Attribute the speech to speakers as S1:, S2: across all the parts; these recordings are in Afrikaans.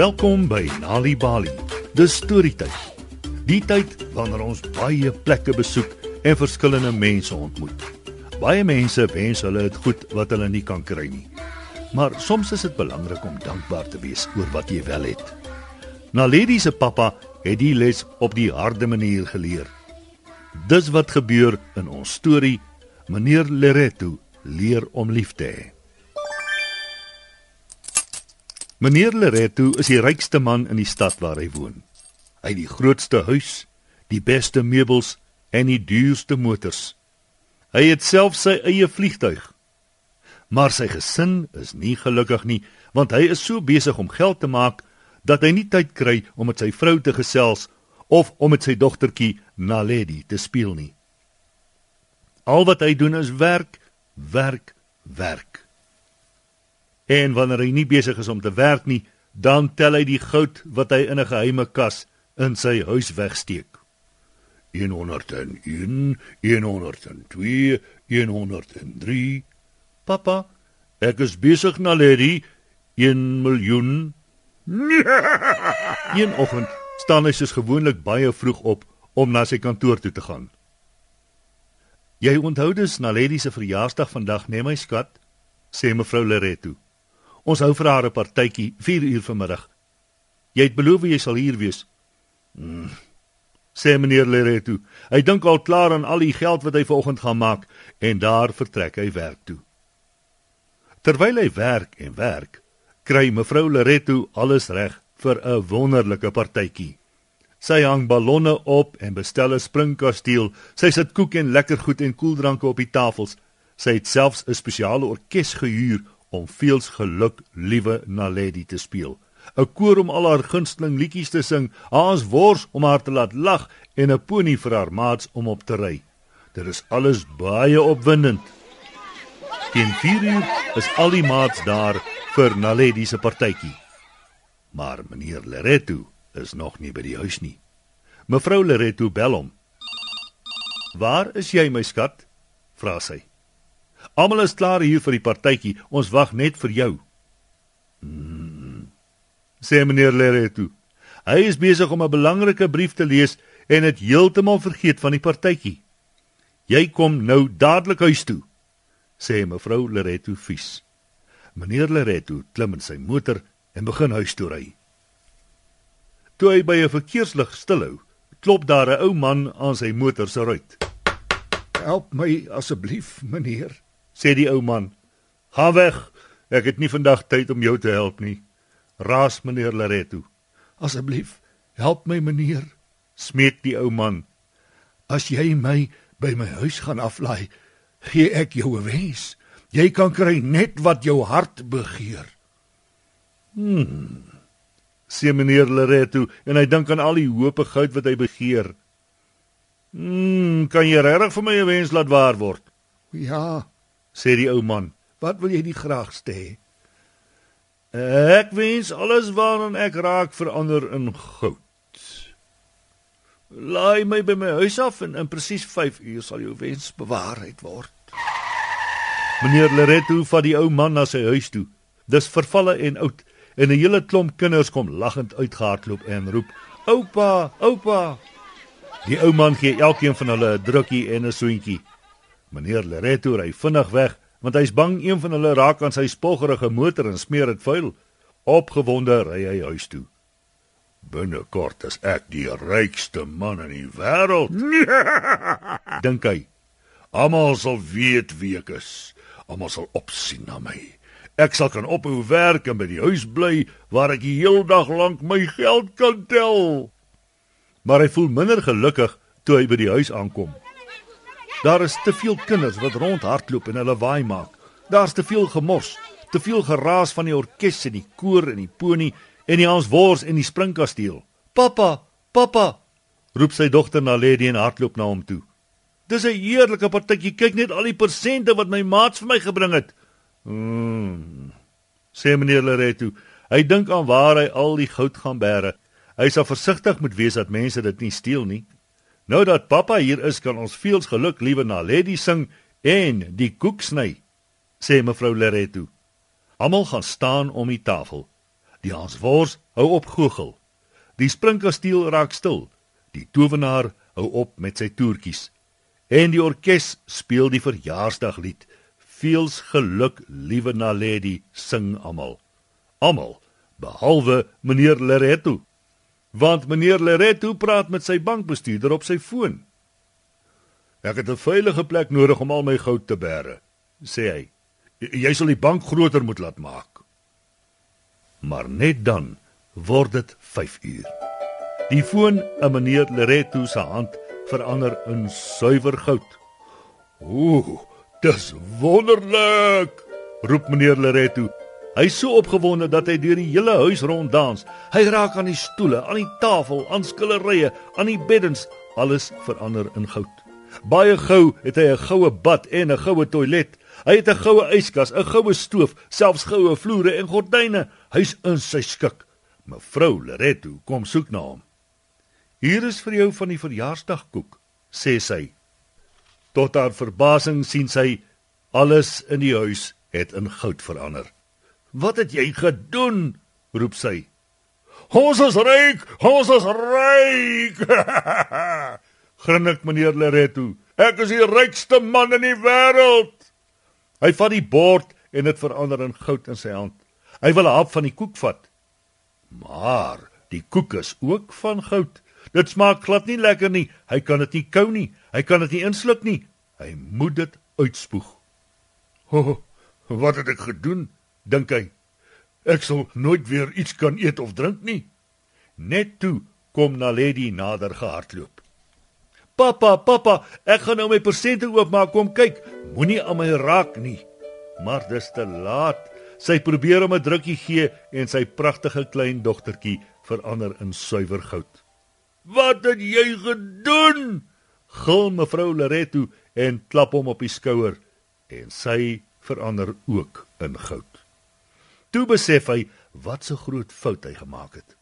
S1: Welkom by Nali Bali. Dis storietyd. Die tyd wanneer ons baie plekke besoek en verskillende mense ontmoet. Baie mense wens hulle het goed wat hulle nie kan kry nie. Maar soms is dit belangrik om dankbaar te wees oor wat jy wel het. Naledi se pappa het die les op die harde manier geleer. Dis wat gebeur in ons storie. Meneer Lereto leer om lief te hê. Meneer Lereto is die rykste man in die stad waar hy woon. Hy het die grootste huis, die beste meubels en die duurste motors. Hy het self sy eie vliegtuig. Maar sy gesin is nie gelukkig nie, want hy is so besig om geld te maak dat hy nie tyd kry om met sy vrou te gesels of om met sy dogtertjie Naledi te speel nie. Al wat hy doen is werk, werk, werk. En wanneer hy nie besig is om te werk nie, dan tel hy die goud wat hy in 'n geheime kas in sy huis wegsteek. 101, 102, 103. Papa, ek is besig na Lady 1 miljoen. Een oggend staan hy soos gewoonlik baie vroeg op om na sy kantoor toe te gaan. Jy onthou dus na Lady se verjaarsdag vandag, nee my skat, sê mevrou Lereto. Ons hou vir haar 'n partytjie 4 uur vanmiddag. Jy het beloof jy sal hier wees. Mm, sê meneer Lereto. Hy dink al klaar aan al die geld wat hy vanoggend gaan maak en daar vertrek hy werk toe. Terwyl hy werk en werk, kry mevrou Lereto alles reg vir 'n wonderlike partytjie. Sy hang ballonne op en bestel 'n springkasteel. Sy sit koek en lekker goed en koeldranke op die tafels. Sy het selfs 'n spesiale orkes gehuur om veels geluk liewe Naledi te speel. 'n Koor om al haar gunsteling liedjies te sing, haas wors om haar te laat lag en 'n pony vir haar maats om op te ry. Dit is alles baie opwindend. Teen 4 uur is al die maats daar vir Naledi se partytjie. Maar meneer Lereto is nog nie by die huis nie. Mevrou Lereto bel hom. "Waar is jy, my skat?" vra sy. "Almal is klaar hier vir die partytjie. Ons wag net vir jou." "Hm," sê meneer Lereto. Hy is besig om 'n belangrike brief te lees en het heeltemal vergeet van die partytjie. "Jy kom nou dadelik huis toe," sê mevrou Lereto vies. Meneer Lereto klim in sy motor en begin huis toe ry. Toe hy by 'n verkeerslig stilhou, klop daar 'n ou man aan sy motor se ruit.
S2: "Help my asseblief, meneer,"
S1: sê die ou man. "Gaan weg. Ek het nie vandag tyd om jou te help nie." Raas meneer Lareto.
S2: "Asseblief, help my, meneer,"
S1: smeek die ou man.
S2: "As jy my by my huis gaan aflaai, gee ek jou 'n wens. Jy kan kry net wat jou hart begeer."
S1: Hmm sê meneer Lereto en hy dink aan al die hoope goud wat hy begeer. Mm, kan jy regtig vir my 'n wens laat waar word?
S2: Ja,
S1: sê die ou man.
S2: Wat wil jy die graagste hê?
S1: Ek wens alles waaraan ek raak verander in goud. Laai my by my huis af en in presies 5 uur sal jou wens bewaarheid word. Meneer Lereto vat die ou man na sy huis toe. Dis vervalle en oud en 'n hele klomp kinders kom lagend uitgehardloop en roep: "Oupa, oupa!" Die ou man gee elkeen van hulle 'n drukkie en 'n soentjie. Meneer Lereto ry vinnig weg want hy's bang een van hulle raak aan sy spoggerige motor en smeer dit vuil. Opgewonde ry hy huis toe. Binnekort is ek die rykste man in die wêreld. Dink hy. Almal sal weet wie ek is. Almal sal opsien na my. Ek sal kan ophou werk en by die huis bly waar ek die hele dag lank my geld kan tel. Maar hy voel minder gelukkig toe hy by die huis aankom. Daar is te veel kinders wat rondhardloop en hulle waai maak. Daar's te veel gemors, te veel geraas van die orkes en die koor en die pony en die aanswors en die springkasteel. "Pappa, pappa!" roep sy dogter na Lady en hardloop na hom toe. "Dis 'n heerlike partytjie. Kyk net al die persente wat my maats vir my gebring het." Mm. Sê meneer Lereto, hy dink aan waar hy al die goud gaan bære. Hy sal versigtig moet wees dat mense dit nie steel nie. Nou dat pappa hier is, kan ons veels geluk liewe na Lady sing en die koek sny, sê mevrou Lereto. Almal gaan staan om die tafel. Die Hanswors hou op goochel. Die springkasteel raak stil. Die towenaar hou op met sy toertjies. En die orkes speel die verjaarsdaglied. Veels geluk, liewe Naledi, sing almal. Almal behalwe meneer Lereto. Want meneer Lereto praat met sy bankbestuurder op sy foon. Ek het 'n veilige plek nodig om al my goud te bære, sê hy. Jy sal die bank groter moet laat maak. Maar net dan word dit 5 uur. Die foon in meneer Lereto se hand verander in suiwer goud. Ooh, dis wonderlik, roep meneer Lereto. Hy's so opgewonde dat hy deur die hele huis rond dans. Hy raak aan die stoele, aan die tafel, aan skillerye, aan die beddens, alles verander in goud. Baie gou het hy 'n goue bad en 'n goue toilet. Hy het 'n goue yskas, 'n goue stoof, selfs goue vloere en gordyne. Hy's in sy skik. Mevrou Lereto kom soek na hom. Hier is vir jou van die verjaarsdagkoek, sê sy. Tot haar verbasing sien sy alles in die huis het in goud verander. "Wat het jy gedoen?" roep sy. "Ons is ryk, ons is ryk!" grinnik meneer Lereto. "Ek is die rykste man in die wêreld." Hy vat die bord en dit verander in goud in sy hand. Hy wil 'n hap van die koek vat. Maar die koek is ook van goud. Dit smaak glad nie lekker nie. Hy kan dit nie kou nie. Hy kan dit nie insluk nie. Hy moet dit uitspoeg. "Ho, wat het ek gedoen?" Dink hy. "Ek sal nooit weer iets kan eet of drink nie." Net toe kom Naledi nader gehardloop. "Pappa, pappa, ek gaan nou my persente oopmaak, kom kyk. Moenie aan my raak nie." Maar dis te laat. Sy probeer om 'n drukkie gee en sy pragtige klein dogtertjie verander in suiwer goud. "Wat het jy gedoen?" gil mevrou Loreto en klap hom op die skouer en sy verander ook in goud. Toe besef hy wat so groot fout hy gemaak het.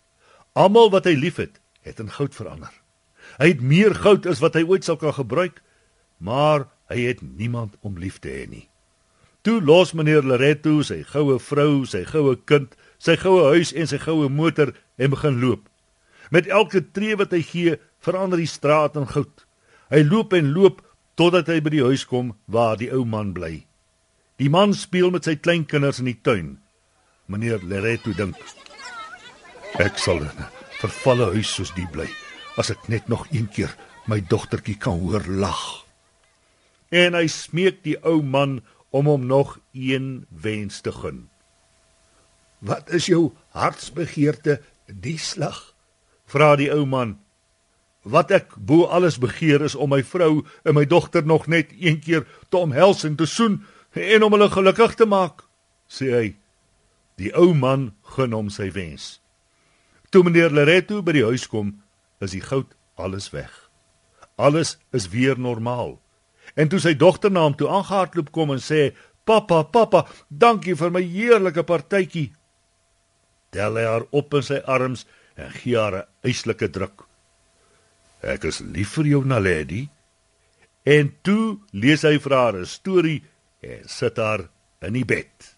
S1: Almal wat hy liefhet, het in goud verander. Hy het meer goud as wat hy ooit sou kan gebruik, maar hy het niemand om lief te hê nie. Toe los meneer Loreto sy goue vrou, sy goue kind, sy goue huis en sy goue motor en begin loop. Met elke tree wat hy gee, verander die straat in goud. Hy loop en loop totdat hy by die huis kom waar die ou man bly. Die man speel met sy kleinkinders in die tuin. Meneer Loreto dink: Ek sal in 'n vervalle huis soos die bly as ek net nog een keer my dogtertjie kan hoor lag. En hy smeek die ou man om hom nog een wens te gun.
S2: Wat is jou hartsbegeerte die slag?
S1: Vra die ou man. Wat ek bo alles begeer is om my vrou en my dogter nog net een keer te omhels en te soen en om hulle gelukkig te maak, sê hy. Die ou man gun hom sy wens. Toe meneer Loreto by die huis kom, is die goud alles weg. Alles is weer normaal. En toe sy dogter na hom toe aangehardloop kom en sê: "Pappa, pappa, dankie vir my heerlike partytjie." Tel hy haar op in sy arms en gee haar 'n eislike druk. "Ek is lief vir jou, Naledi." En toe lees hy vir haar 'n storie en sit haar in die bed.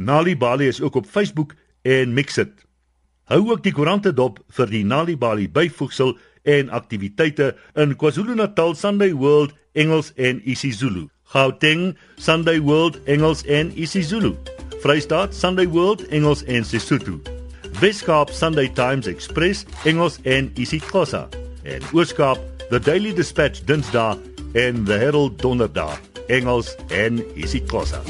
S1: Nalibali is ook op Facebook en Mixit. Hou ook die koerante dop vir die Nalibali byvoegsel en aktiwiteite in KwaZulu-Natal Sunday World Engels en isiZulu. Gauteng Sunday World Engels en isiZulu. Vrystaat Sunday World Engels en Sesotho. Weskaap Sunday Times Express Engels en isiXhosa. En Ooskaap The Daily Dispatch Dinsdae en The Herald Donderdag Engels en isiXhosa.